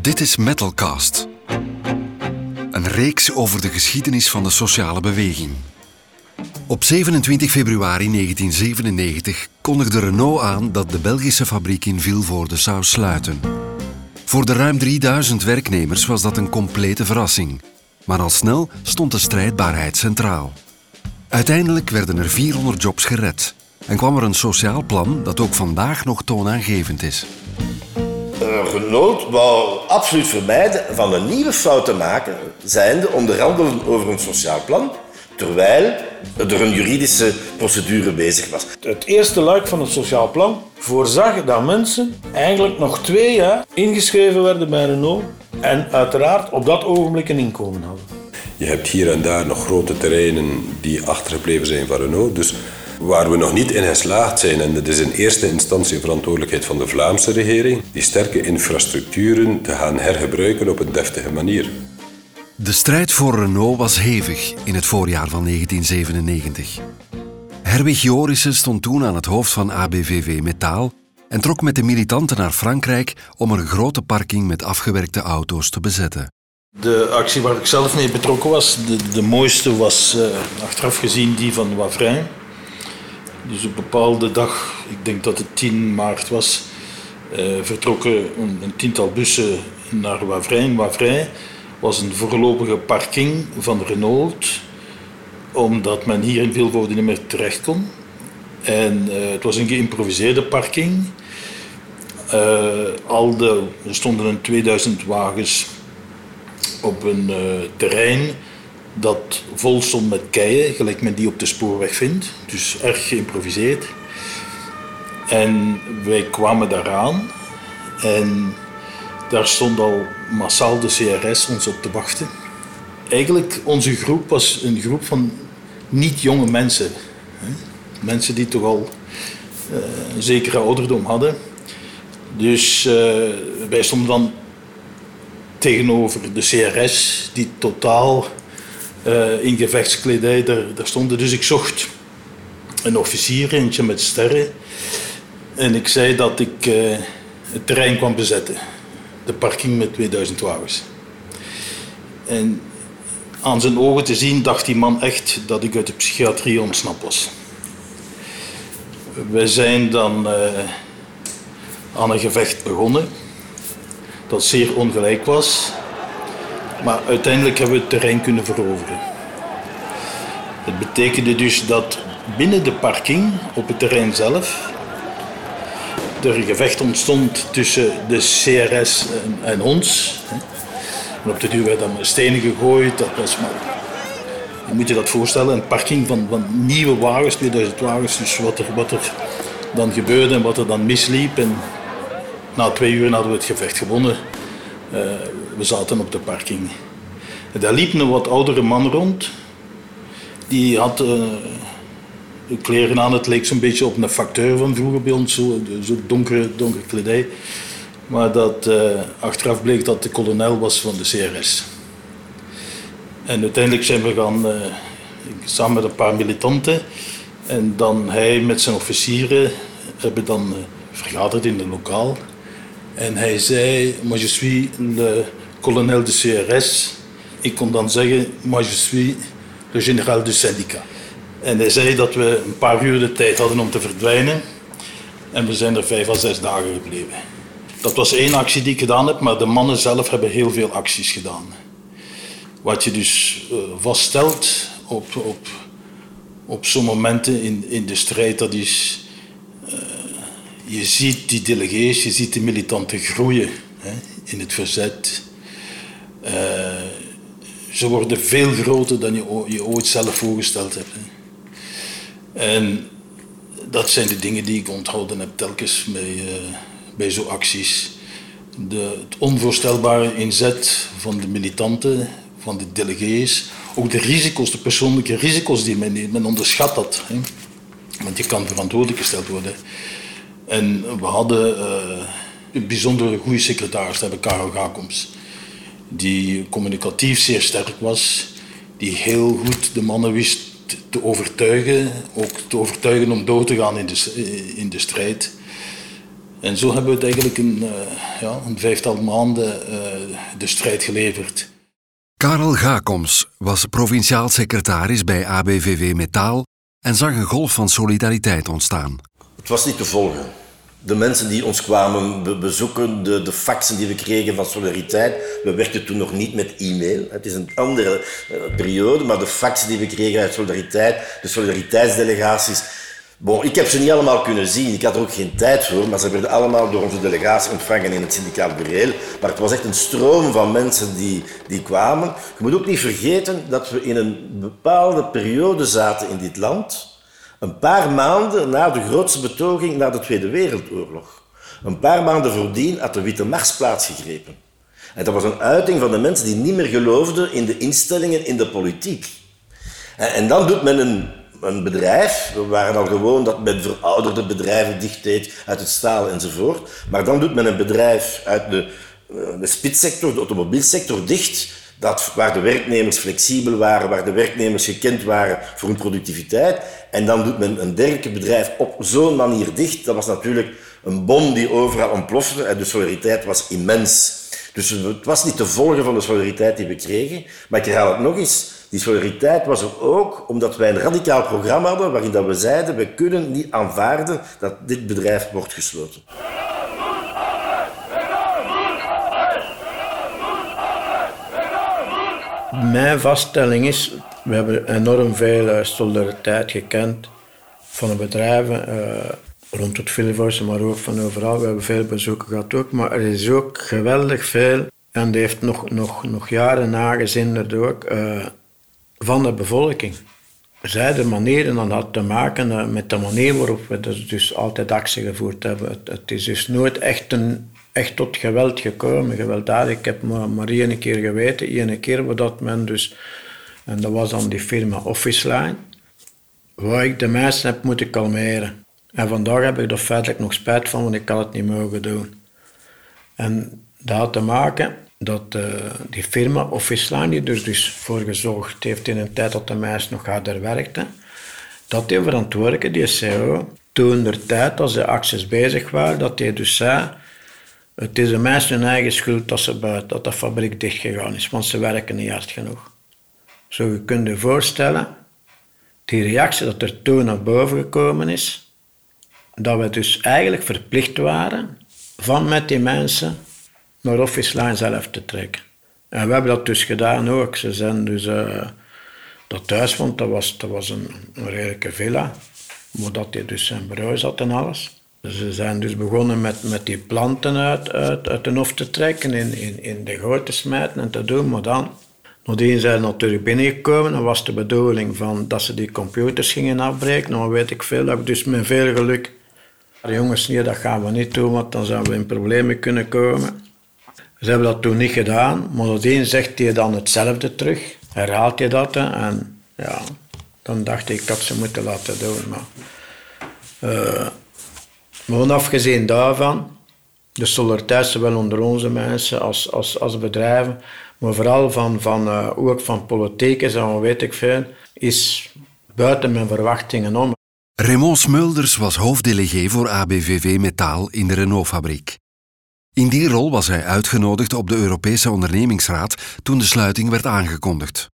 Dit is Metalcast. Een reeks over de geschiedenis van de sociale beweging. Op 27 februari 1997 kondigde Renault aan dat de Belgische fabriek in Vilvoorde zou sluiten. Voor de ruim 3000 werknemers was dat een complete verrassing. Maar al snel stond de strijdbaarheid centraal. Uiteindelijk werden er 400 jobs gered en kwam er een sociaal plan dat ook vandaag nog toonaangevend is. Renault wou absoluut vermijden van een nieuwe fout te maken, zijnde onderhandelen over een sociaal plan, terwijl er een juridische procedure bezig was. Het eerste luik van het sociaal plan voorzag dat mensen eigenlijk nog twee jaar ingeschreven werden bij Renault en uiteraard op dat ogenblik een inkomen hadden. Je hebt hier en daar nog grote terreinen die achtergebleven zijn van Renault. Dus Waar we nog niet in geslaagd zijn, en dat is in eerste instantie verantwoordelijkheid van de Vlaamse regering, die sterke infrastructuren te gaan hergebruiken op een deftige manier. De strijd voor Renault was hevig in het voorjaar van 1997. Herwig Jorissen stond toen aan het hoofd van ABVV Metaal en trok met de militanten naar Frankrijk om er een grote parking met afgewerkte auto's te bezetten. De actie waar ik zelf mee betrokken was, de, de mooiste was uh, achteraf gezien die van Wavrin. Dus op bepaalde dag, ik denk dat het 10 maart was, uh, vertrokken een, tiental bussen naar Wavrin. Wavrin was een voorlopige parking van Renault, omdat men hier in Vilvoorde niet meer terecht kon. En uh, het was een geïmproviseerde parking. Uh, al de, er stonden een 2000 wagens op een terrein dat vol stond met keien, gelijk men die op de spoorweg vindt. Dus erg geïmproviseerd. En wij kwamen daaraan en daar stond al massaal de CRS ons op te wachten. Eigenlijk, onze groep was een groep van niet jonge mensen. Mensen die toch al uh, een zekere ouderdom hadden. Dus uh, wij stonden dan tegenover de CRS, die totaal uh, in gevechtskledij daar, daar, stonden. Dus ik zocht een officier, eentje met sterren. En ik zei dat ik uh, het terrein kwam bezetten. De parking met 2000 wagens. En aan zijn ogen te zien dacht die man echt dat ik uit de psychiatrie ontsnapt was. We zijn dan uh, aan een gevecht begonnen. Dat zeer ongelijk was. Maar uiteindelijk hebben we het terrein kunnen veroveren. Het betekende dus dat binnen de parking, op het terrein zelf, er een gevecht ontstond tussen de CRS en, ons. En op de duur werden dan stenen gegooid. Dat was maar, je moet je dat voorstellen, een parking van, van nieuwe wagens, 2000 wagens. Dus wat er, wat er dan gebeurde en wat er dan misliep. En na twee uur hadden we het gevecht gewonnen. Uh, we zaten op de parking. Daar liep een wat oudere man rond. Die had uh, kleren aan. Het leek zo'n beetje op een facteur van vroeger bij ons. Zo, zo donkere, donkere kledij. Maar dat, uh, achteraf bleek dat de kolonel was van de CRS. En uiteindelijk zijn we gaan, uh, samen met een paar militanten... en dan hij met zijn officieren hebben dan vergaderd in het lokaal. En hij zei, moi je suis colonel de CRS. Ik kon dan zeggen, moi je suis le général du syndicat. En hij zei dat we een paar uur de tijd hadden om te verdwijnen. En we zijn er vijf à zes dagen gebleven. Dat was één actie die ik gedaan heb, maar de mannen zelf hebben heel veel acties gedaan. Wat je dus uh, vaststelt op, op, op zo'n momenten in, in de strijd, dat is... Uh, je ziet die delegees, je ziet de militanten groeien hè, in het verzet. Uh, ze worden veel groter dan je, je ooit zelf voorgesteld hebt. Hè. En dat zijn de dingen die ik onthouden heb telkens bij, uh, bij zo'n acties. De, het onvoorstelbare inzet van de militanten, van de delegees. Ook de risico's, de persoonlijke risico's die men neemt. Men onderschat dat. Hè. Want je kan verantwoordelijk gesteld worden. En we hadden uh, een bijzonder goede secretaris, dat hebben Karel Gakoms. Die communicatief zeer sterk was. Die heel goed de mannen wist te overtuigen. Ook te overtuigen om dood te gaan in de, in de strijd. En zo hebben we het eigenlijk een, uh, ja, een vijftal maanden uh, de strijd geleverd. Karel Gakoms was provinciaal secretaris bij ABVV Metaal en zag een golf van solidariteit ontstaan. Het was niet te volgen. De mensen die ons kwamen bezoeken, de, de faxen die we kregen van solidariteit. We werkten toen nog niet met e-mail. Het is een andere uh, periode, maar de faxen die we kregen uit solidariteit, de solidariteitsdelegaties, Bon, ik heb ze niet allemaal kunnen zien, ik had er ook geen tijd voor, maar ze werden allemaal door onze delegatie ontvangen in het syndicaat Bureel. Maar het was echt een stroom van mensen die, die kwamen. Je moet ook niet vergeten dat we in een bepaalde periode zaten in dit land, een paar maanden na de grootste betoging na de Tweede Wereldoorlog. Een paar maanden voordien had de Witte Mars plaatsgegrepen. En dat was een uiting van de mensen die niet meer geloofden in de instellingen in de politiek. En, dan doet men een een bedrijf. We waren al gewoon dat men verouderde bedrijven dicht deed uit het staal enzovoort. Maar dan doet men een bedrijf uit de, eh, de spitssector, de automobielsector, dicht. Dat, waar de werknemers flexibel waren, waar de werknemers gekend waren voor hun productiviteit. En dan doet men een dergelijk bedrijf op zo'n manier dicht. Dat was natuurlijk een bom die overal ontplofte. En de solidariteit was immens. Dus het was niet te volgen van de solidariteit die we kregen. Maar ik herhaal het nog eens. Die solidariteit was er ook omdat wij een radicaal programma hadden waarin dat we zeiden we kunnen niet aanvaarden dat dit bedrijf wordt gesloten. Mijn vaststelling is, we hebben enorm veel eh, solidariteit gekend van de bedrijven uh, rond het Vilvoorse, maar ook van overal. We hebben veel bezoeken gehad ook, maar er is ook geweldig veel, en die heeft nog, nog, nog jaren nagezinderd ook, uh, van de bevolking. Zij de manieren dan had te maken eh, met de manier waarop we dus, dus altijd actie gevoerd hebben. Het, het, is dus nooit echt, een, echt tot geweld gekomen, gewelddadig. Ik heb maar, maar één keer geweten, één keer dat men dus... En dat was dan die firma Office Line, waar ik de mensen heb moeten kalmeren. En vandaag heb ik er feitelijk nog spijt van, want ik kan het niet mogen doen. En dat had te maken dat uh, die firma Office die er dus voor gezorgd heeft in een tijd dat de meisjes nog harder werkten, dat die verantwoordelijke, die CEO, toen de tijd als de acties bezig waren, dat hij dus zei, het is de mensen hun eigen schuld dat, ze buiten, dat de fabriek dichtgegaan is, want ze werken niet hard genoeg. Zo je kunt je voorstellen, die reactie dat er toen naar boven gekomen is, dat we dus eigenlijk verplicht waren van met die mensen naar Office Line zelf te trekken. En we hebben dat dus gedaan ook. Ze zijn dus uh, dat thuis vond, dat was, dat was een, een redelijke villa, waar dat hij dus zijn bureau zat en alles. Dus ze zijn dus begonnen met, met die planten uit, uit, uit de hof te trekken, in, in, in de goot te smijten en te doen, maar dan... Nadien zijn ze natuurlijk binnengekomen en was de bedoeling van dat ze die computers gingen afbreken. Nou weet ik veel, dat dus met veel geluk... Jongens, nee, dat gaan we niet doen, want dan zouden we in problemen kunnen komen. Ze hebben dat toen niet gedaan, maar nadien zegt hij dan hetzelfde terug. Herhaalt hij dat en ja, dan dacht ik dat ze moeten laten doen. Maar, uh, maar afgezien daarvan, de solidariteit zowel onder onze mensen als, als, als bedrijven, maar vooral van, van, uh, ook van politiek en weet ik veel, is buiten mijn verwachtingen om. Raymond Smulders was hoofddelegé voor ABVV Metaal in de Renault-fabriek. In die rol was hij uitgenodigd op de Europese ondernemingsraad toen de sluiting werd aangekondigd.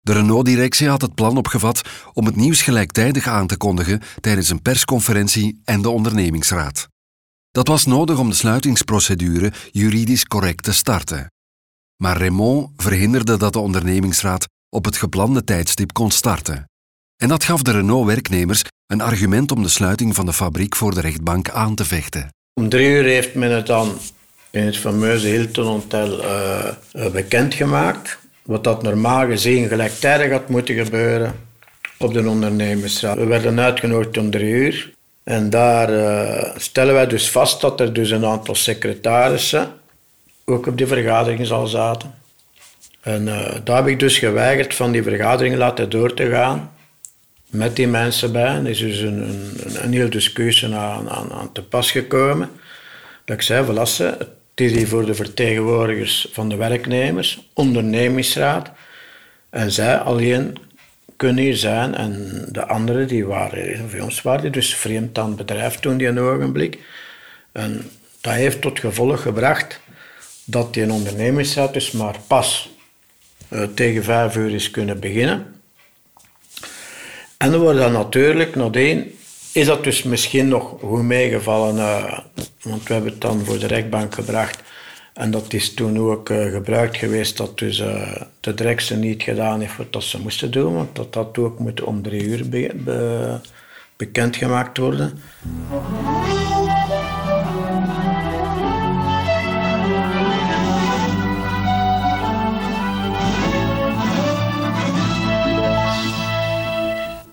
De Renault-directie had het plan opgevat om het nieuws gelijktijdig aan te kondigen tijdens een persconferentie en de ondernemingsraad. Dat was nodig om de sluitingsprocedure juridisch correct te starten. Maar Raymond verhinderde dat de ondernemingsraad op het geplande tijdstip kon starten. En dat gaf de Renault-werknemers een argument om de sluiting van de fabriek voor de rechtbank aan te vechten. Om drie uur heeft men het dan in het fameuze Hilton Hotel uh, bekendgemaakt. Wat dat normaal gezien gelijktijdig had moeten gebeuren op de ondernemingsraad. We werden uitgenodigd om drie uur. En daar uh, stellen wij dus vast dat er dus een aantal secretarissen ook op die vergadering zal zaten. En uh, daar heb ik dus geweigerd van die vergadering laten door te gaan met die mensen bij. Er is dus een, een, een hele discussie aan, aan, aan, te pas gekomen. Dat ik zei, Velasse, het is hier voor de vertegenwoordigers van de werknemers, ondernemingsraad. En zij alleen kunnen hier zijn en de anderen die waren, voor ons waren die dus vreemd aan het bedrijf toen die een ogenblik. En dat heeft tot gevolg gebracht dat die ondernemingsraad dus maar pas uh, tegen vijf uur is kunnen beginnen. En dan wordt dat natuurlijk nadien, is dat dus misschien nog goed meegevallen, uh, want we hebben het dan voor de rechtbank gebracht. En dat is toen ook uh, gebruikt geweest dat dus, de directie niet gedaan heeft wat ze moesten doen, want dat had ook moet om drie uur be be bekendgemaakt worden.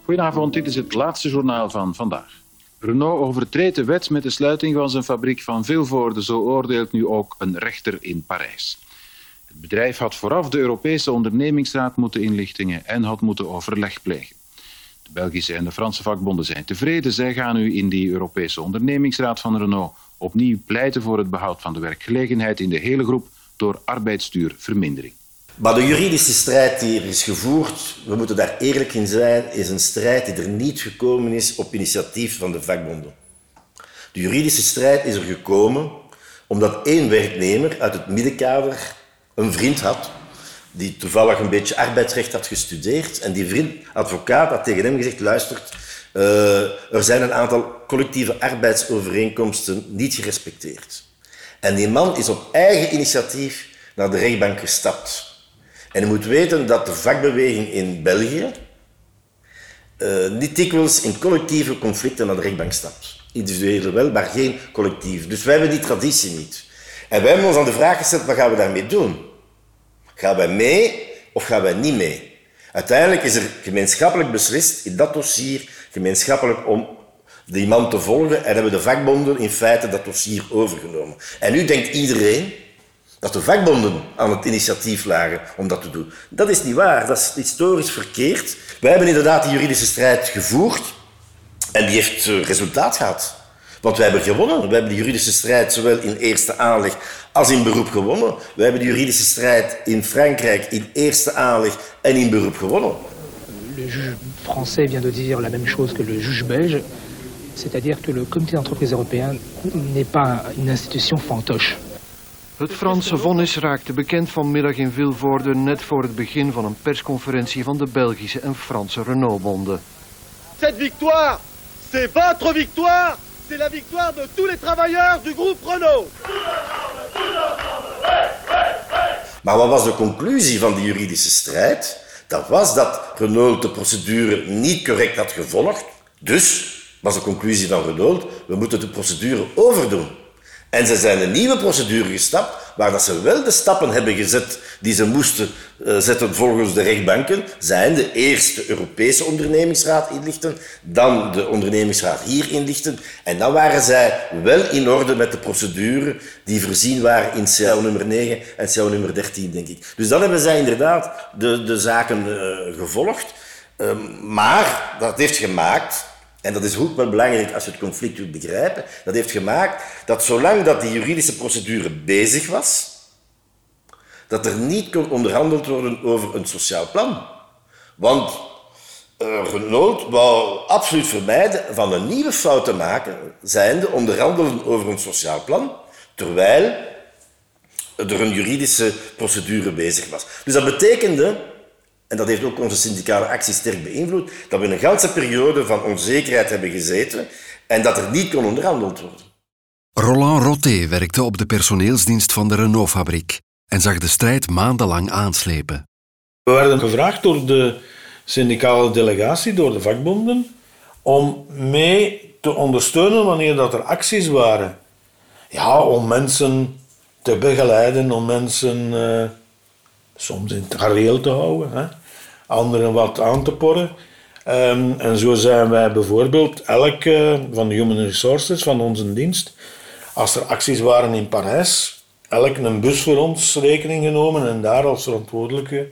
Goedenavond, dit is het laatste journaal van vandaag. Renault overtreedt de wet met de sluiting van zijn fabriek van Vilvoorde, zo oordeelt nu ook een rechter in Parijs. Het bedrijf had vooraf de Europese ondernemingsraad moeten inlichtingen en had moeten overleg plegen. De Belgische en de Franse vakbonden zijn tevreden. Zij gaan nu in die Europese ondernemingsraad van Renault opnieuw pleiten voor het behoud van de werkgelegenheid in de hele groep door arbeidsduurvermindering. Maar de juridische strijd die er is gevoerd, we moeten daar eerlijk in zijn, is een strijd die er niet gekomen is op initiatief van de vakbonden. De juridische strijd is er gekomen omdat één werknemer uit het middenkader een vriend had die toevallig een beetje arbeidsrecht had gestudeerd. En die vriend, advocaat, had tegen hem gezegd, luistert, uh, er zijn een aantal collectieve arbeidsovereenkomsten niet gerespecteerd. En die man is op eigen initiatief naar de rechtbank gestapt. En je moet weten dat de vakbeweging in België uh, niet dikwijls in collectieve conflicten naar de rechtbank stapt. Individueel wel, maar geen collectief. Dus wij hebben die traditie niet. En wij hebben ons aan de vraag gesteld, wat gaan we daarmee doen? Gaan wij mee of gaan wij niet mee? Uiteindelijk is er gemeenschappelijk beslist in dat dossier, gemeenschappelijk om die man te volgen en hebben de vakbonden in feite dat dossier overgenomen. En nu denkt iedereen dat de vakbonden aan het initiatief lagen om dat te doen. Dat is niet waar, dat is historisch verkeerd. Wij hebben inderdaad die juridische strijd gevoerd en die heeft eh, resultaat gehad. Want wij hebben gewonnen. We hebben de juridische strijd zowel in eerste aanleg als in beroep gewonnen. We hebben de juridische strijd in Frankrijk in eerste aanleg en in beroep gewonnen. Le juge français vient de dire la même chose que le juge belge, c'est-à-dire que le comité d'entreprise européen n'est pas une institution fantoche. Het Franse vonnis raakte bekend vanmiddag in Vilvoorde net voor het begin van een persconferentie van de Belgische en Franse Renault-bonden. Cette victoire, c'est votre victoire, c'est la victoire de tous les travailleurs du groupe Renault. Maar wat was de conclusie van die juridische strijd? Dat was dat Renault de procedure niet correct had gevolgd. Dus was de conclusie van Renault, we moeten de procedure overdoen. En ze zijn een nieuwe procedure gestapt, waar dat ze wel de stappen hebben gezet die ze moesten uh, zetten volgens de rechtbanken, zijn de eerste Europese ondernemingsraad inlichten, dan de ondernemingsraad hier inlichten. En dan waren zij wel in orde met de procedure die voorzien waren in CAO nummer 9 en CAO nummer 13, denk ik. Dus dan hebben zij inderdaad de, de zaken uh, gevolgd. Uh, maar dat heeft gemaakt en dat is ook wel belangrijk als je het conflict wilt begrijpen, dat heeft gemaakt dat zolang dat die juridische procedure bezig was, dat er niet kon onderhandeld worden over een sociaal plan. Want uh, Renault wou absoluut vermijden van een nieuwe fout te maken, zijnde onderhandelen over een sociaal plan, terwijl er een juridische procedure bezig was. Dus dat betekende en dat heeft ook onze syndicale actie sterk beïnvloed, dat we een ganse periode van onzekerheid hebben gezeten en dat er niet kon onderhandeld worden. Roland Roté werkte op de personeelsdienst van de Renault-fabriek en zag de strijd maandenlang aanslepen. We werden gevraagd door de syndicale delegatie, door de vakbonden, om mee te ondersteunen wanneer dat er acties waren. Ja, om mensen te begeleiden, om mensen... Uh, soms in het gareel te houden, hè. anderen wat aan te porren. Um, en zo zijn wij bijvoorbeeld elke van de Human Resources van onze dienst, als er acties waren in Parijs, elk een bus voor ons rekening genomen en daar als verantwoordelijke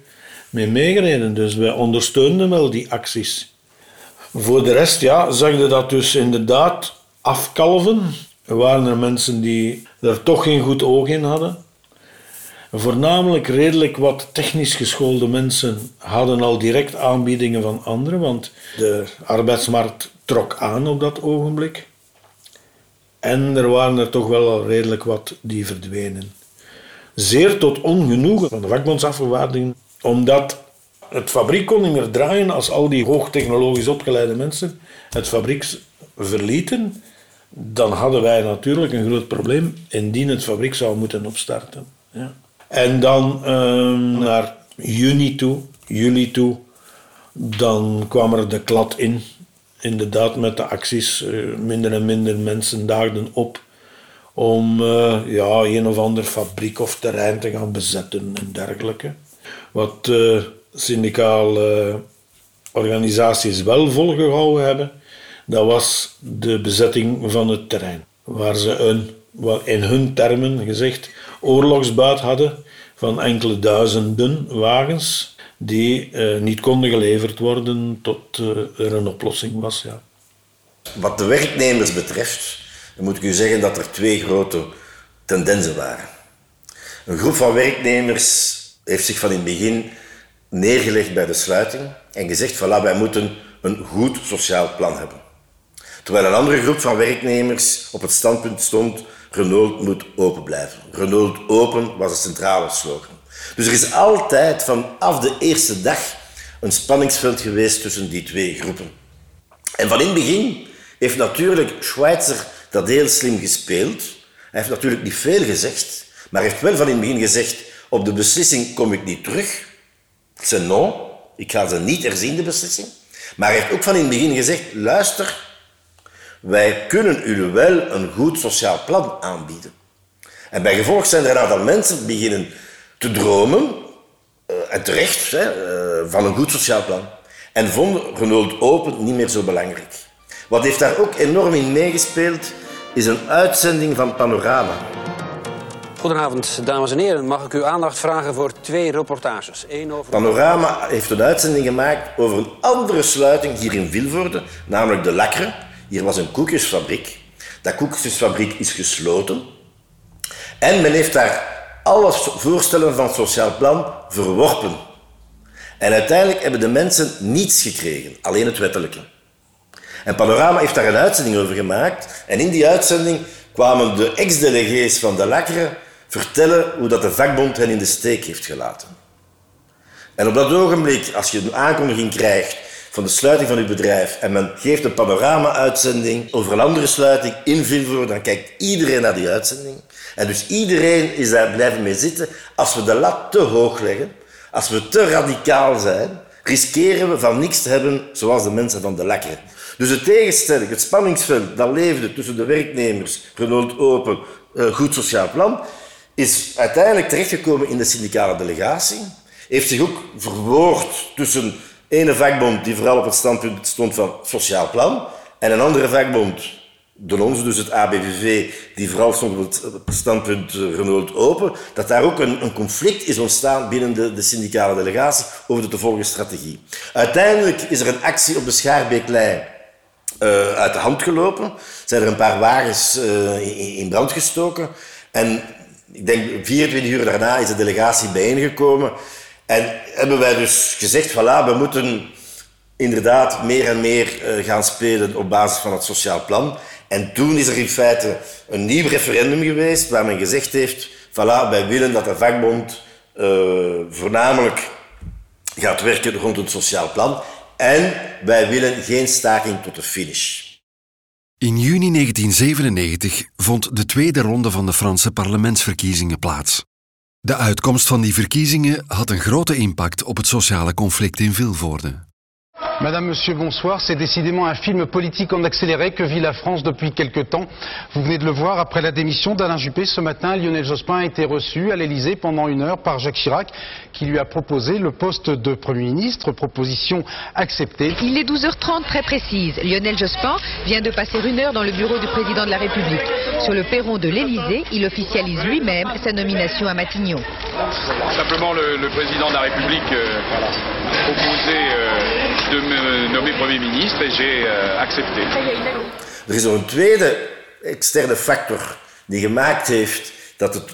mee meegereden. Dus wij ondersteunden wel die acties. Voor de rest, ja, zag dat dus inderdaad afkalven. Er waren er mensen die er toch geen goed oog in hadden. Voornamelijk redelijk wat technisch geschoolde mensen hadden al direct aanbiedingen van anderen, want de arbeidsmarkt trok aan op dat ogenblik. En er waren er toch wel al redelijk wat die verdwenen. Zeer tot ongenoegen van de vakbondsafgevaardigden, omdat het fabriek kon niet meer draaien als al die hoogtechnologisch opgeleide mensen het fabriek verlieten. Dan hadden wij natuurlijk een groot probleem indien het fabriek zou moeten opstarten. Ja. En dan ehm, naar juni toe, juli toe, dan kwam er de klad in. Inderdaad, met de acties. eh, minder en minder mensen daagden op om eh, ja, een of ander fabriek of terrein te gaan bezetten en dergelijke. Wat uh, syndicale organisaties wel volgehouden hebben, dat was de bezetting van het terrein. Waar ze een, in hun termen gezegd, oorlogsbuit hadden van enkele duizenden wagens die uh, niet konden geleverd worden tot uh, er een oplossing was. Ja. Wat de werknemers betreft, dan moet ik u zeggen dat er twee grote tendensen waren. Een groep van werknemers heeft zich van in het begin neergelegd bij de sluiting en gezegd: voilà, wij moeten een goed sociaal plan hebben. Terwijl een andere groep van werknemers op het standpunt stond: Renault moet open blijven. Renault open was de centrale slogan. Dus er is altijd vanaf de eerste dag een spanningsveld geweest tussen die twee groepen. En van in het begin heeft natuurlijk Schweitzer dat heel slim gespeeld. Hij heeft natuurlijk niet veel gezegd, maar heeft wel van in het begin gezegd: op de beslissing kom ik niet terug. Non, ik ga ze niet herzien, de beslissing. Maar hij heeft ook van in het begin gezegd: luister, wij kunnen u wel een goed sociaal plan aanbieden. En bij gevolg zijn er een aantal mensen beginnen te dromen, uh, en terecht, uh, van een goed sociaal plan. En vonden Renault Open niet meer zo belangrijk. Wat heeft daar ook enorm in meegespeeld, is een uitzending van Panorama. Goedenavond, dames en heren. Mag ik uw aandacht vragen voor twee reportages? Eén over... Panorama heeft een uitzending gemaakt over een andere sluiting hier in Vilvoorde, namelijk de Lakkeren. Hier was een koekjesfabriek. Dat koekjesfabriek is gesloten. En men heeft daar alle voorstellen van het sociaal plan verworpen. En uiteindelijk hebben de mensen niets gekregen, alleen het wettelijke. En Panorama heeft daar een uitzending over gemaakt. En in die uitzending kwamen de ex-delegees van de Lakkeren vertellen hoe dat de vakbond hen in de steek heeft gelaten. En op dat ogenblik, als je een aankondiging krijgt van de sluiting van uw bedrijf en men geeft een panorama-uitzending over een andere sluiting in Vilvoorde, dan kijkt iedereen naar die uitzending. En dus iedereen is daar blijven mee zitten. Als we de lat te hoog leggen, als we te radicaal zijn, riskeren we van niks te hebben zoals de mensen van de Lakkeren. Dus de tegenstelling, het spanningsveld dat leefde tussen de werknemers, Renault Open, uh, goed sociaal plan, is uiteindelijk terechtgekomen in de syndicale delegatie. Heeft zich ook verwoord tussen ene vakbond die vooral op het standpunt stond van sociaal plan en een andere vakbond, de onze, dus het ABVV, die vooral stond op het standpunt Renault Open, dat daar ook een, een conflict is ontstaan binnen de, de syndicale delegatie over de te volgen strategie. Uiteindelijk is er een actie op de Schaarbeeklijn uh, uit de hand gelopen. Zijn er een paar wagens uh, in brand gestoken. En ik denk 24 uur daarna is de delegatie bijeengekomen. En hebben wij dus gezegd, voilà, we moeten inderdaad meer en meer uh, gaan spelen op basis van het sociaal plan. En toen is er in feite een nieuw referendum geweest waar men gezegd heeft, voilà, wij willen dat de vakbond voornamelijk gaat werken rond het sociaal plan. En wij willen geen staking tot de finish. In juni 1997 vond de tweede ronde van de Franse parlementsverkiezingen plaats. De uitkomst van die verkiezingen had een grote impact op het sociale conflict in Vilvoorde. Madame, Monsieur, bonsoir. C'est décidément un film politique en accéléré que vit la France depuis quelque temps. Vous venez de le voir, après la démission d'Alain Juppé, ce matin, Lionel Jospin a été reçu à l'Elysée pendant une heure par Jacques Chirac, qui lui a proposé le poste de Premier ministre, proposition acceptée. Il est 12h30 très précise. Lionel Jospin vient de passer une heure dans le bureau du président de la République. Sur le perron de l'Elysée, il officialise lui-même sa nomination à Matignon. Simplement, le, le président de la République euh, proposait euh, de me nommer Premier ministre et j'ai euh, accepté. Er is nog een tweede externe factor die gemaakt heeft dat het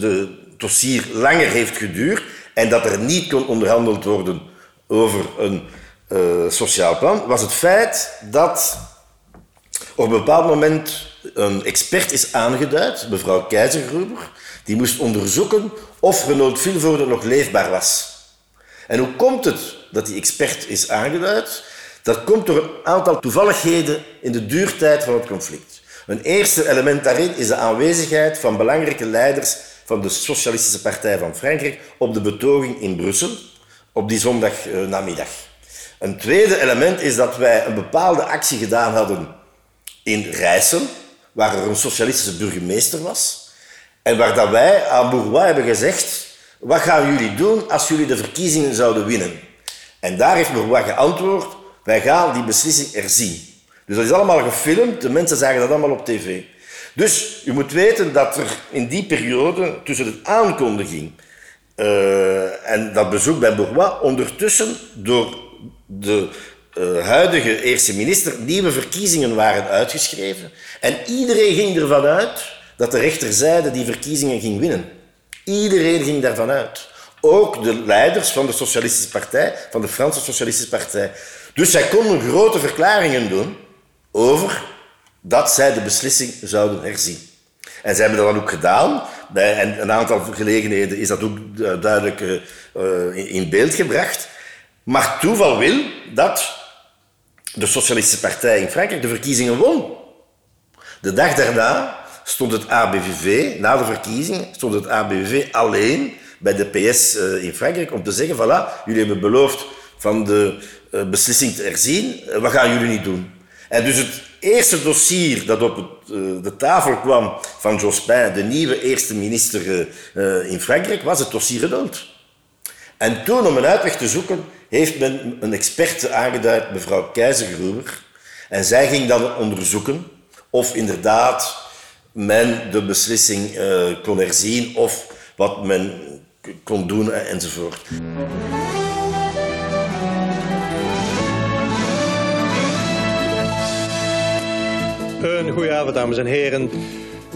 de dossier langer heeft geduurd en dat er niet kon onderhandeld worden over een uh, sociaal plan, was het feit dat op een bepaald moment een expert is aangeduid, mevrouw Keizergruber, die moest onderzoeken of Renaud Vilvoorde nog leefbaar was. En hoe komt het dat die expert is aangeduid? Dat komt door een aantal toevalligheden in de duurtijd van het conflict. Een eerste element daarin is de aanwezigheid van belangrijke leiders van de Socialistische Partij van Frankrijk op de betoging in Brussel op die zondagnamiddag. Een tweede element is dat wij een bepaalde actie gedaan hadden in Rijssel, waar er een socialistische burgemeester was, en waar dat wij aan Bourgois hebben gezegd, wat gaan jullie doen als jullie de verkiezingen zouden winnen? En daar heeft Bourgois geantwoord, wij gaan die beslissing erzien. Dus dat is allemaal gefilmd, de mensen zagen dat allemaal op tv. Dus u moet weten dat er in die periode, tussen de aankondiging uh, en dat bezoek bij Bourgois, ondertussen door de uh, huidige eerste minister nieuwe verkiezingen waren uitgeschreven. En iedereen ging ervan uit dat de rechterzijde die verkiezingen ging winnen. Iedereen ging daarvan uit. Ook de leiders van de Socialistische Partij, van de Franse Socialistische Partij. Dus zij konden grote verklaringen doen over dat zij de beslissing zouden herzien. En ze hebben dat dan ook gedaan. Bij een aantal gelegenheden is dat ook duidelijk uh, in beeld gebracht. Maar toeval wil dat de Socialistische Partij in Frankrijk de verkiezingen won. De dag daarna stond het ABVV, na de verkiezingen, stond het ABVV alleen bij de PS in Frankrijk om te zeggen, voilà, jullie hebben beloofd van de beslissing te herzien, wat gaan jullie niet doen? En dus het eerste dossier dat op de tafel kwam van Jospin, de nieuwe eerste minister in Frankrijk, was het dossier Renault. En toen, om een uitweg te zoeken, heeft men een experte aangeduid, mevrouw Keizergruber. En zij ging dan onderzoeken of inderdaad men de beslissing kon herzien of wat men kon doen enzovoort. Een goede avond, dames en heren.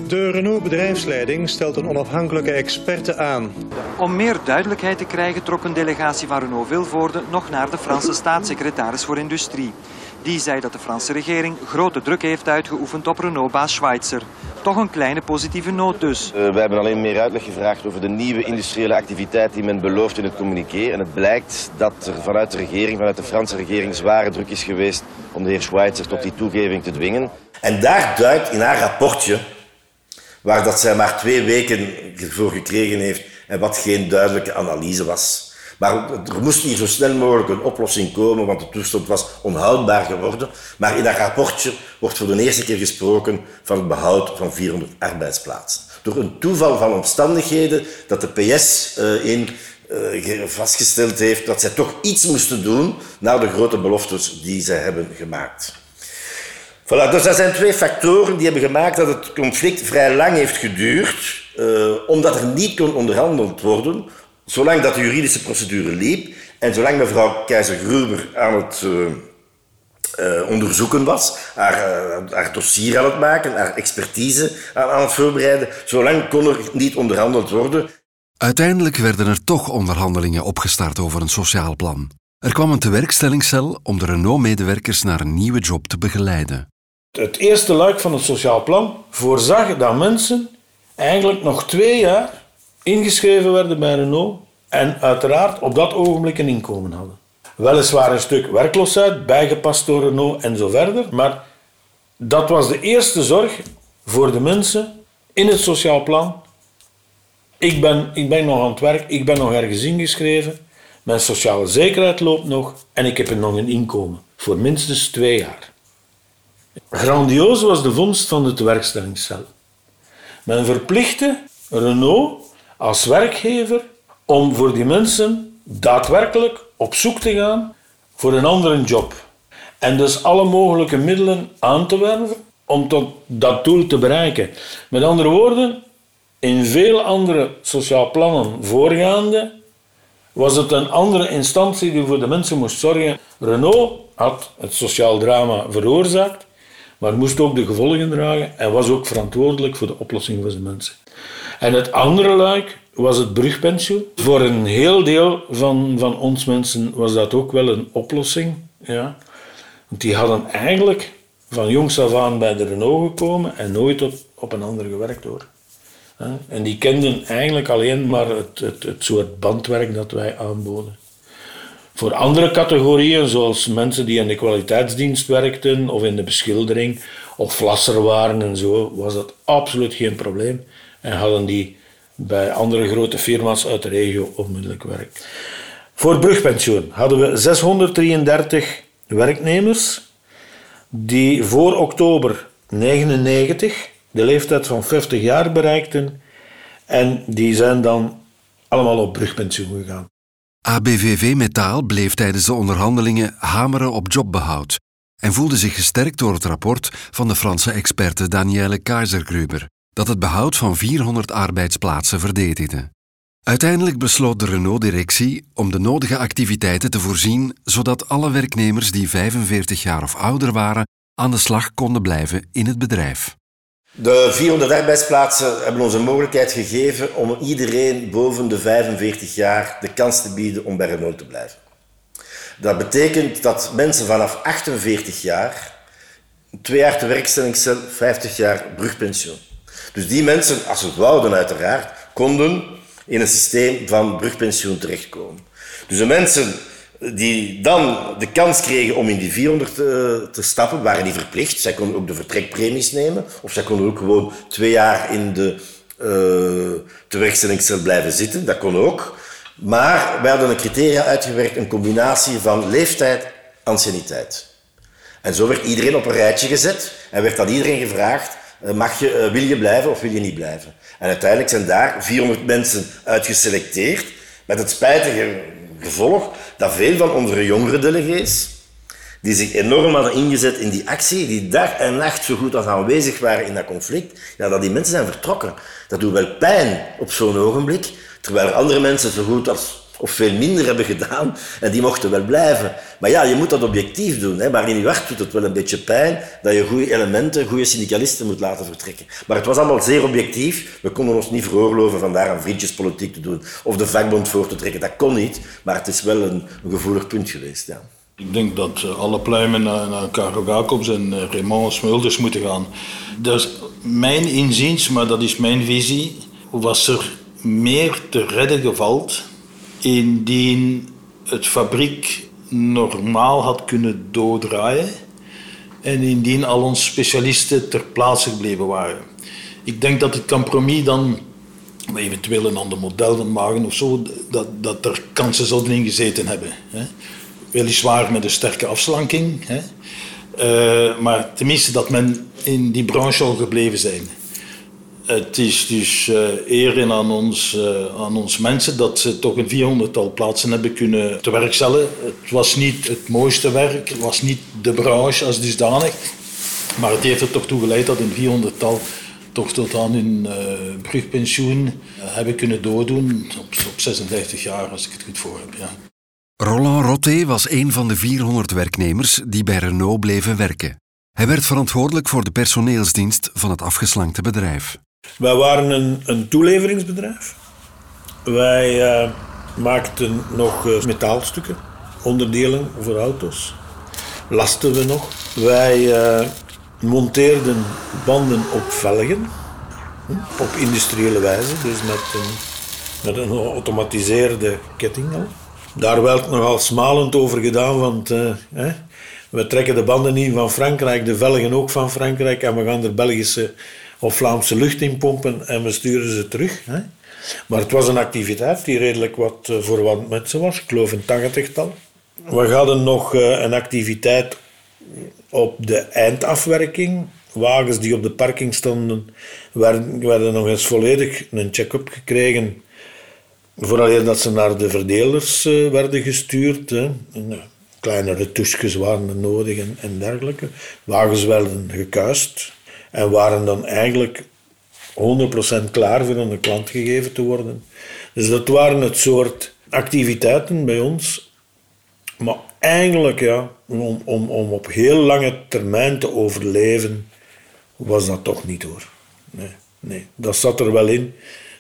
De Renault bedrijfsleiding stelt een onafhankelijke experte aan. Om meer duidelijkheid te krijgen trok een delegatie van Renault Vilvoorde nog naar de Franse staatssecretaris voor Industrie. Die zei dat de Franse regering grote druk heeft uitgeoefend op Renault-baas Schweitzer. Toch een kleine positieve noot dus. Uh, we hebben alleen meer uitleg gevraagd over de nieuwe industriële activiteit die men belooft in het communiqué. En het blijkt dat er vanuit de regering, vanuit de Franse regering, zware druk is geweest om de heer Schweitzer tot die toegeving te dwingen. En daar duidt in haar rapportje, waar dat zij maar twee weken voor gekregen heeft en wat geen duidelijke analyse was. Maar er moest hier zo snel mogelijk een oplossing komen, want de toestand was onhoudbaar geworden. Maar in dat rapportje wordt voor de eerste keer gesproken van het behoud van 400 arbeidsplaatsen. Door een toeval van omstandigheden dat de PS uh, in uh, vastgesteld heeft dat zij toch iets moesten doen na de grote beloftes die zij hebben gemaakt. Voilà, dus dat zijn twee factoren die hebben gemaakt dat het conflict vrij lang heeft geduurd, uh, omdat er niet kon onderhandeld worden, zolang dat de juridische procedure liep en zolang mevrouw Keizer-Gruber aan het uh, uh, onderzoeken was, haar, haar, dossier aan het maken, haar expertise aan, aan het voorbereiden, zolang kon er niet onderhandeld worden. Uiteindelijk werden er toch onderhandelingen opgestart over een sociaal plan. Er kwam een tewerkstellingscel om de Renault-medewerkers naar een nieuwe job te begeleiden. Het eerste luik van het sociaal plan voorzag dat mensen eigenlijk nog twee jaar ingeschreven werden bij Renault en uiteraard op dat ogenblik een inkomen hadden. Weliswaar een stuk werkloosheid, bijgepast door Renault en zo verder, maar dat was de eerste zorg voor de mensen in het sociaal plan. Ik ben, ik ben nog aan het werk, ik ben nog ergens ingeschreven, mijn sociale zekerheid loopt nog en ik heb nog een inkomen voor minstens twee jaar. Grandioos was de vondst van de tewerkstellingscel. Men verplichtte Renault als werkgever om voor die mensen daadwerkelijk op zoek te gaan voor een andere job. En dus alle mogelijke middelen aan te werven om tot dat doel te bereiken. Met andere woorden, in veel andere sociaal plannen voorgaande was het een andere instantie die voor de mensen moest zorgen. Renault had het sociaal drama veroorzaakt maar moest ook de gevolgen dragen en was ook verantwoordelijk voor de oplossing van zijn mensen. En het andere luik was het brugpensioen. Voor een heel deel van, van ons mensen was dat ook wel een oplossing. Ja. Want die hadden eigenlijk van jongs af aan bij de Renault gekomen en nooit op, op een ander gewerkt hoor. En die kenden eigenlijk alleen maar het, het, het soort bandwerk dat wij aanboden. Voor andere categorieën, zoals mensen die in de kwaliteitsdienst werkten of in de beschildering of flasser waren en zo, was dat absoluut geen probleem. En hadden die bij andere grote firma's uit de regio onmiddellijk werk. Voor brugpensioen hadden we 633 werknemers die voor oktober 99 de leeftijd van 50 jaar bereikten en die zijn dan allemaal op brugpensioen gegaan. ABVV Metaal bleef tijdens de onderhandelingen hameren op jobbehoud en voelde zich gesterkt door het rapport van de Franse experte Danielle Kaisergruber, dat het behoud van 400 arbeidsplaatsen verdedigde. Uiteindelijk besloot de Renault-directie om de nodige activiteiten te voorzien, zodat alle werknemers die 45 jaar of ouder waren aan de slag konden blijven in het bedrijf. De 400 arbeidsplaatsen hebben ons een mogelijkheid gegeven om iedereen boven de 45 jaar de kans te bieden om bij Renault te blijven. Dat betekent dat mensen vanaf 48 jaar, twee jaar te werkstellingscel, 50 jaar brugpensioen. Dus die mensen, als ze wouden uiteraard, konden in een systeem van brugpensioen terechtkomen. Dus de mensen die dan de kans kregen om in die 400 te, te, stappen, waren die verplicht. Zij konden ook de vertrekpremies nemen, of zij konden ook gewoon twee jaar in de uh, tewerkstellingscel blijven zitten. Dat kon ook. Maar wij hadden een criteria uitgewerkt, een combinatie van leeftijd, anciëniteit. En zo werd iedereen op een rijtje gezet en werd aan iedereen gevraagd, eh, mag je, wil je blijven of wil je niet blijven? En uiteindelijk zijn daar 400 mensen uitgeselecteerd, met het spijtige gevolg dat veel van onze jongere delegees, die zich enorm hadden ingezet in die actie, die dag en nacht zo goed als aanwezig waren in dat conflict, ja, dat die mensen zijn vertrokken. Dat doet wel pijn op zo'n ogenblik, terwijl er andere mensen zo goed als of veel minder hebben gedaan en die mochten wel blijven. Maar ja, je moet dat objectief doen. Hè. Maar in je hart doet het wel een beetje pijn dat je goede elementen, goede syndicalisten moet laten vertrekken. Maar het was allemaal zeer objectief. We konden ons niet veroorloven van daar een vriendjespolitiek te doen of de vakbond voor te trekken. Dat kon niet, maar het is wel een, gevoelig punt geweest. Ja. Ik denk dat eh, alle pluimen naar, naar Karel Jacobs en uh, Raymond Smulders moeten gaan. Is mijn inziens, maar dat is mijn visie. Was er meer te redden gevalt indien het fabriek normaal had kunnen doordraaien en indien al onze specialisten ter plaatse gebleven waren. Ik denk dat het compromis dan eventueel een ander model van maken of zo, dat, dat er kansen zouden in gezeten hebben. Hè. Weliswaar met een sterke afslanking, hè. Uh, maar tenminste dat men in die branche al gebleven zijn. Het is dus uh, eer aan ons, uh, aan ons mensen dat ze toch een 400-tal plaatsen hebben kunnen te. Het was niet het mooiste werk, het was niet de branche als dusdanig. Maar het heeft er toch toe geleid dat een 400-tal toch tot aan hun uh, brugpensioen hebben kunnen doordoen. Op, op 56 jaar, als ik het goed voor heb. Ja. Roland Roté was een van de 400 werknemers die bij Renault bleven werken. Hij werd verantwoordelijk voor de personeelsdienst van het afgeslankte bedrijf. Wij waren een, een toeleveringsbedrijf. Wij uh, maakten nog uh, metaalstukken, onderdelen voor auto's. Lasten we nog. Wij uh, monteerden banden op velgen, hm, op industriële wijze, dus met een, met een geautomatiseerde ketting. Daar werd nogal smalend over gedaan, want hè, we trekken de banden niet van Frankrijk, de velgen ook van Frankrijk en we gaan er Belgische of Vlaamse lucht inpompen en we sturen ze terug. Hè. Maar het was een activiteit die redelijk wat eh, voor wat mensen was. Ik geloof een tachtigtal. We hadden nog eh, een activiteit op de eindafwerking. Wagens die op de parking stonden, werden, werden nog eens volledig een check-up gekregen. Vooral dat ze naar de verdelers uh, werden gestuurd. Hè. En, kleine retouches waren nodig en, en dergelijke. Wagens werden gekuist en waren dan eigenlijk 100% klaar voor aan de klant gegeven te worden. Dus dat waren het soort activiteiten bij ons. Maar eigenlijk, ja, om, om, om op heel lange termijn te overleven, was dat toch niet hoor. Nee, nee. Dat zat er wel in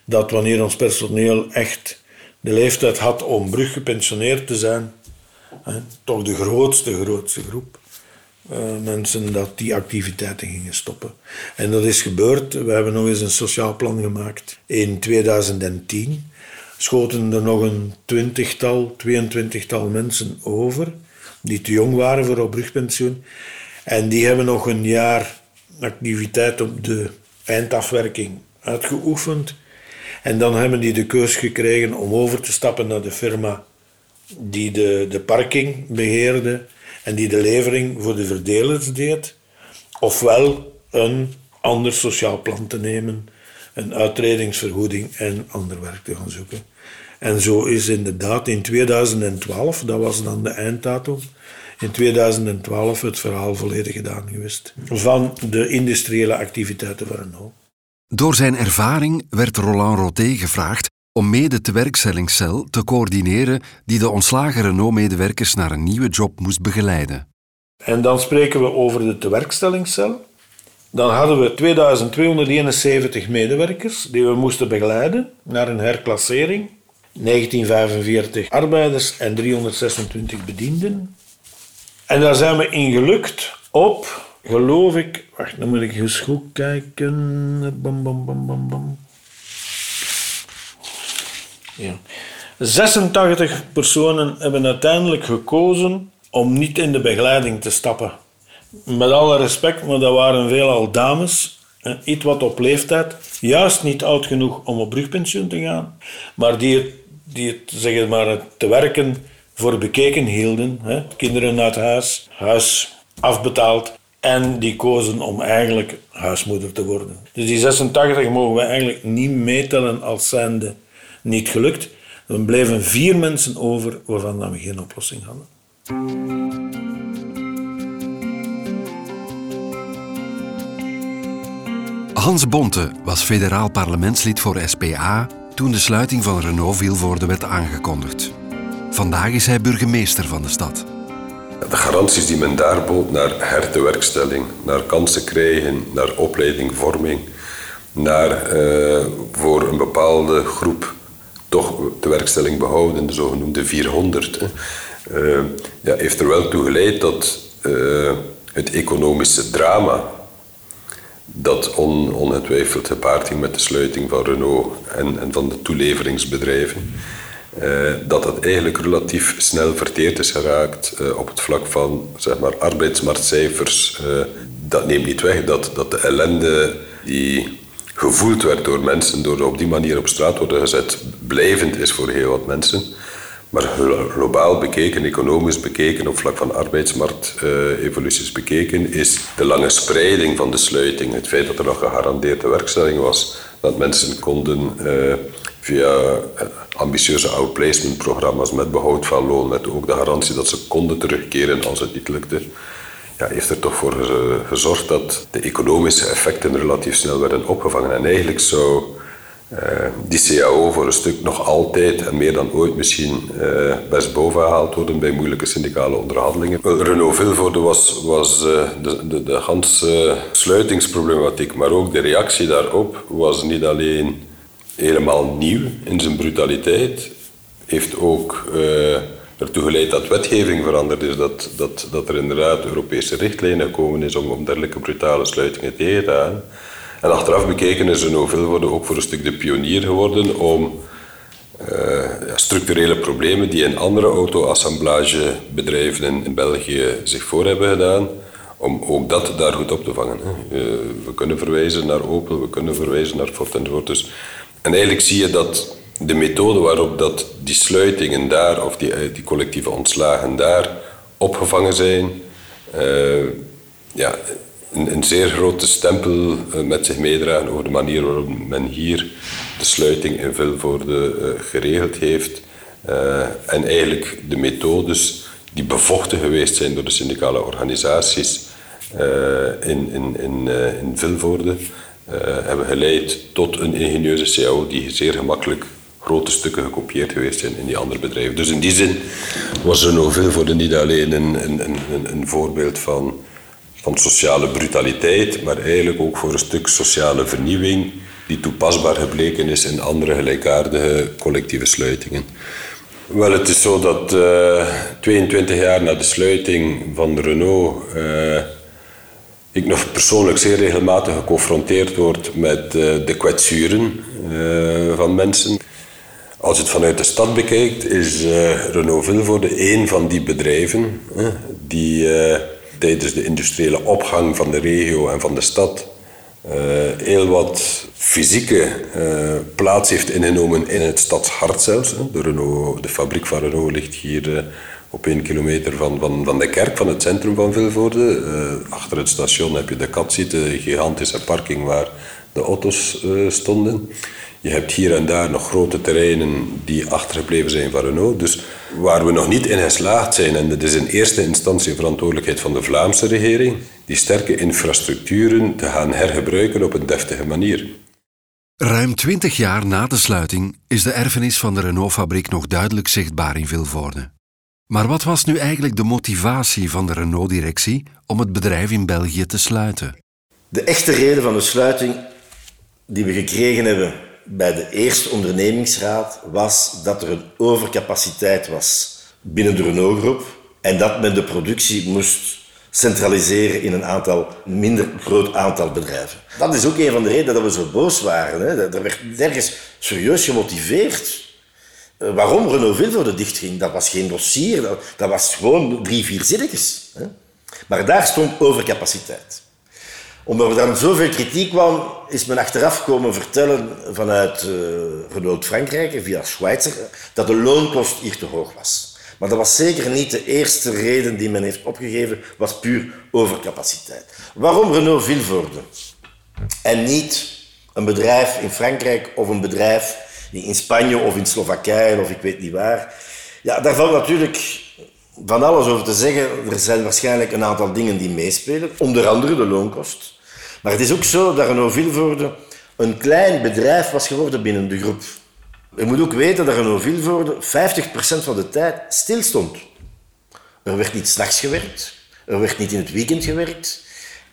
dat wanneer ons personeel echt de leeftijd had om bruggepensioneerd te zijn, hè, toch de grootste, grootste groep, uh, mensen dat die activiteiten gingen stoppen. En dat is gebeurd. We hebben nog eens een sociaal plan gemaakt in 2010. Schoten er nog een twintigtal, 22-tal mensen over die te jong waren voor op brugpensioen. En die hebben nog een jaar activiteit op de eindafwerking uitgeoefend. En dan hebben die de keus gekregen om over te stappen naar de firma die de, de parking beheerde en die de levering voor de verdelers deed. Ofwel een ander sociaal plan te nemen, een uitredingsvergoeding en ander werk te gaan zoeken. En zo is inderdaad in 2012, dat was dan de einddatum, in 2012 het verhaal volledig gedaan geweest van de industriële activiteiten van Renault. Door zijn ervaring werd Roland Roté gevraagd om mee de tewerkstellingscel te coördineren die de ontslagen Renault-medewerkers naar een nieuwe job moest begeleiden. En dan spreken we over de tewerkstellingscel. Dan hadden we 2271 medewerkers die we moesten begeleiden naar een herklassering. 1945 arbeiders en 326 bedienden. En daar zijn we in gelukt op, geloof ik, wacht, dan moet ik eens goed kijken. Bam, bam, bam, bam, bam. Ja. 86 personen hebben uiteindelijk gekozen om niet in de begeleiding te stappen. Met alle respect, maar dat waren veelal dames, iets wat op leeftijd, juist niet oud genoeg om op brugpensioen te gaan, maar die het, die het, zeg maar, te werken voor bekeken hielden. Hè. Kinderen uit huis, huis afbetaald. En die kozen om eigenlijk huismoeder te worden. Dus die 86 mogen we eigenlijk niet meetellen als zijnde niet gelukt. Er bleven vier mensen over waarvan we geen oplossing hadden. Hans Bonte was federaal parlementslid voor SPA toen de sluiting van Renault Vilvoorde werd aangekondigd. Vandaag is hij burgemeester van de stad. De garanties die men daar bood naar hertewerkstelling, naar kansen krijgen, naar opleiding, vorming, naar uh, voor een bepaalde groep toch de werkstelling behouden, de zogenoemde 400, uh, ja, heeft er wel toe geleid dat uh, het economische drama dat on, ongetwijfeld gepaard ging met de sluiting van Renault en, van de toeleveringsbedrijven, uh, dat dat eigenlijk relatief snel verteerd is geraakt op het vlak van zeg maar, arbeidsmarktcijfers. Dat neemt niet weg dat, dat de ellende die gevoeld werd door mensen, door op die manier op straat worden gezet, blijvend is voor heel wat mensen. Maar globaal bekeken, economisch bekeken, op vlak van arbeidsmarkt-evoluties bekeken, is de lange spreiding van de sluiting, het feit dat er nog gegarandeerde werkstelling was, dat mensen konden via ambitieuze outplacement-programma's met behoud van loon, met ook de garantie dat ze konden terugkeren als het niet lukte, ja, heeft er toch voor gezorgd dat de economische effecten relatief snel werden opgevangen. En eigenlijk zou uh, die CAO voor een stuk nog altijd en meer dan ooit misschien uh, best boven gehaald worden bij moeilijke syndicale onderhandelingen. Renault Vilvoorde was, was de, de, de ganse sluitingsproblematiek, maar ook de reactie daarop was niet alleen helemaal nieuw in zijn brutaliteit. Heeft ook ertoe geleid dat wetgeving veranderd is, dat, dat, dat er inderdaad Europese richtlijnen gekomen is om, om dergelijke brutale sluitingen tegen te gaan. En achteraf bekeken is Renault worden ook voor een stuk de pionier geworden om ja, structurele problemen die in andere auto-assemblagebedrijven in, België zich voor hebben gedaan, om ook dat daar goed op te vangen. Hè. Uh, we kunnen verwijzen naar Opel, we kunnen verwijzen naar Ford enzovoort. Dus en eigenlijk zie je dat de methode waarop dat die sluitingen daar, of die, die collectieve ontslagen daar, opgevangen zijn, uh, ja, een, zeer grote stempel uh, met zich meedragen over de manier waarop men hier de sluiting in Vilvoorde geregeld heeft. en eigenlijk de methodes die bevochten geweest zijn door de syndicale organisaties in, in, in, in Vilvoorde, hebben geleid tot een ingenieuze CAO die zeer gemakkelijk grote stukken gekopieerd geweest zijn in die andere bedrijven. Dus in die zin was veel voor de niet alleen een, een, een, een voorbeeld van, van sociale brutaliteit, maar eigenlijk ook voor een stuk sociale vernieuwing die toepasbaar gebleken is in andere gelijkaardige collectieve sluitingen. Wel, het is zo dat uh, 22 jaar na de sluiting van Renault uh, ik nog persoonlijk zeer regelmatig geconfronteerd word met uh, de kwetsuren van mensen. Als je het vanuit de stad bekijkt, is Renault Vilvoorde een van die bedrijven die tijdens de industriële opgang van de regio en van de stad heel wat fysieke plaats heeft ingenomen in het stadshart zelfs. De, Renault, de fabriek van Renault ligt hier op één kilometer van, van, van de kerk, van het centrum van Vilvoorde. Achter het station heb je de Katsiet, de gigantische parking waar de auto's stonden. Je hebt hier en daar nog grote terreinen die achtergebleven zijn van Renault. Dus waar we nog niet in geslaagd zijn, en dat is in eerste instantie verantwoordelijkheid van de Vlaamse regering, die sterke infrastructuren te gaan hergebruiken op een deftige manier. Ruim twintig jaar na de sluiting is de erfenis van de Renault-fabriek nog duidelijk zichtbaar in Vilvoorde. Maar wat was nu eigenlijk de motivatie van de Renault-directie om het bedrijf in België te sluiten? De echte reden van de sluiting die we gekregen hebben bij de eerste ondernemingsraad was dat er een overcapaciteit was binnen de Renault-groep en dat men de productie moest centraliseren in een aantal, minder groot aantal bedrijven. Dat is ook een van de redenen dat we zo boos waren. Hè. Er werd nergens serieus gemotiveerd eh, waarom Renault Vilvoorde dichtging. Dat was geen dossier, dat, was gewoon drie, vier zinnetjes. Hè. Maar daar stond overcapaciteit. Omdat er dan zoveel kritiek kwam, is men achteraf komen vertellen vanuit uh, Renault Frankrijk, via Schweitzer, dat de loonkost hier te hoog was. Maar dat was zeker niet de eerste reden die men heeft opgegeven, was puur overcapaciteit. Waarom Renault Vilvoorde? En niet een bedrijf in Frankrijk of een bedrijf in Spanje of in Slowakije of ik weet niet waar. Ja, daar valt natuurlijk van alles over te zeggen. Er zijn waarschijnlijk een aantal dingen die meespelen, onder andere de loonkost. Maar het is ook zo dat Renault Vilvoorde een klein bedrijf was geworden binnen de groep. Je moet ook weten dat Renault Vilvoorde 50% van de tijd stil stond. Er werd niet s'nachts gewerkt, er werd niet in het weekend gewerkt.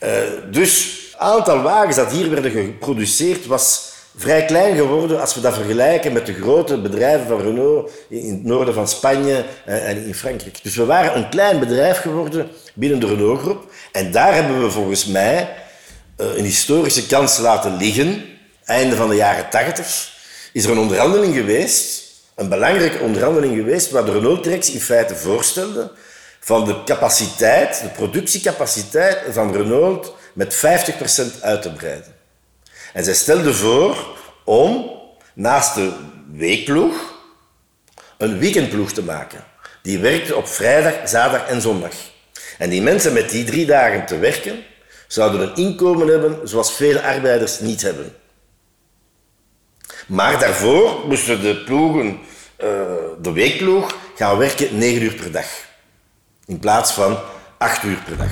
Uh, dus het aantal wagens dat hier werden geproduceerd was vrij klein geworden als we dat vergelijken met de grote bedrijven van Renault in het noorden van Spanje eh, en in Frankrijk. Dus we waren een klein bedrijf geworden binnen de Renault-groep. En daar hebben we volgens mij eh, een historische kans laten liggen, einde van de jaren 80 is er een onderhandeling geweest, een belangrijke onderhandeling geweest, waar de Renault-directie in feite voorstelde van de capaciteit, de productiecapaciteit van Renault met 50% uit te breiden. En zij stelde voor om naast de weekploeg een weekendploeg te maken. Die werkte op vrijdag, zaterdag en zondag. En die mensen met die drie dagen te werken, zouden een inkomen hebben zoals vele arbeiders niet hebben. Maar daarvoor moesten de ploegen, uh, de weekploeg, gaan werken 9 uur per dag. In plaats van 8 uur per dag.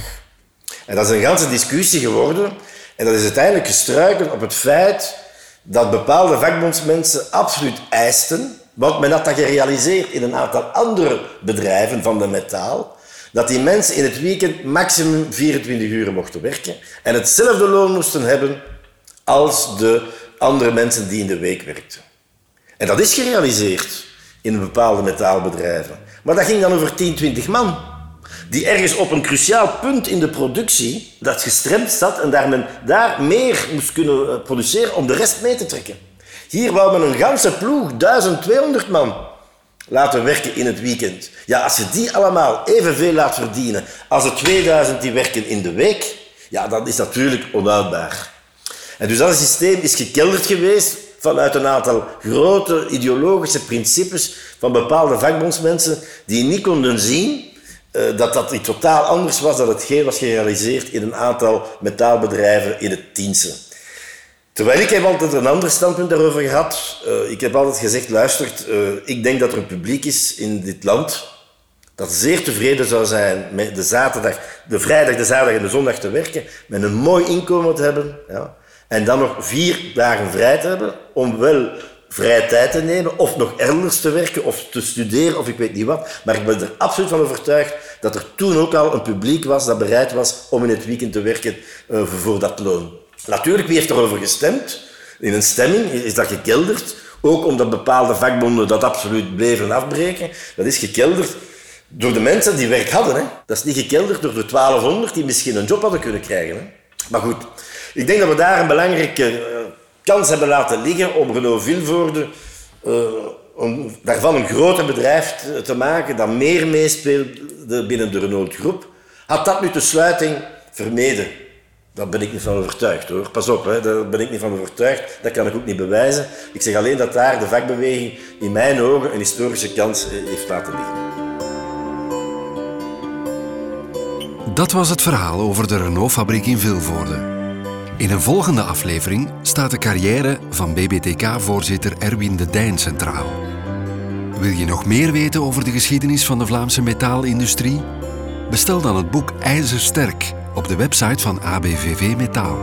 En dat is een ganse discussie geworden. En dat is uiteindelijk gestruikeld op het feit dat bepaalde vakbondsmensen absoluut eisten, want men had dat gerealiseerd in een aantal andere bedrijven van de metaal, dat die mensen in het weekend maximum 24 uur mochten werken en hetzelfde loon moesten hebben als de andere mensen die in de week werkten. En dat is gerealiseerd in bepaalde metaalbedrijven. Maar dat ging dan over 10, 20 man. Die ergens op een cruciaal punt in de productie, dat gestremd zat en daar men daar meer moest kunnen eh, produceren om de rest mee te trekken. Hier wou men een ganse ploeg, 1200 man, laten werken in het weekend. Ja, als je die allemaal evenveel laat verdienen als de 2000 die werken in de week, ja, dan is dat natuurlijk onhoudbaar. En dus dat systeem is gekelderd geweest vanuit een aantal grote ideologische principes van bepaalde vakbondsmensen die niet konden zien uh, dat dat iets totaal anders was dan hetgeen was gerealiseerd in een aantal metaalbedrijven in het Tiense. Terwijl ik heb altijd een ander standpunt daarover gehad. Uh, ik heb altijd gezegd, luistert, uh, ik denk dat er een publiek is in dit land dat zeer tevreden zou zijn met de, zaterdag, de vrijdag, de zaterdag en de zondag te werken, met een mooi inkomen te hebben. Ja en dan nog vier dagen vrij te hebben om wel vrije tijd te nemen of nog elders te werken of te studeren of ik weet niet wat. Maar ik ben er absoluut van overtuigd dat er toen ook al een publiek was dat bereid was om in het weekend te werken uh, voor dat loon. Natuurlijk, wie heeft erover gestemd? In een stemming is dat gekelderd Ook omdat bepaalde vakbonden dat absoluut bleven afbreken. Dat is gekelderd door de mensen die werk hadden. Hè. Dat is niet gekelderd door de 1200 die misschien een job hadden kunnen krijgen. Hè. Maar goed, ik denk dat we daar een belangrijke uh, kans hebben laten liggen om Renault Vilvoorde uh, om daarvan een groter bedrijf te, maken dat meer meespeelde binnen de Renault groep. Had dat nu de sluiting vermeden? Daar ben ik niet van overtuigd hoor. Pas op, hè, daar ben ik niet van overtuigd. Dat kan ik ook niet bewijzen. Ik zeg alleen dat daar de vakbeweging in mijn ogen een historische kans heeft laten liggen. Dat was het verhaal over de Renault-fabriek in Vilvoorde. In een volgende aflevering staat de carrière van BBTK-voorzitter Erwin de Dijn centraal. Wil je nog meer weten over de geschiedenis van de Vlaamse metaalindustrie? Bestel dan het boek IJzersterk op de website van ABVV Metaal.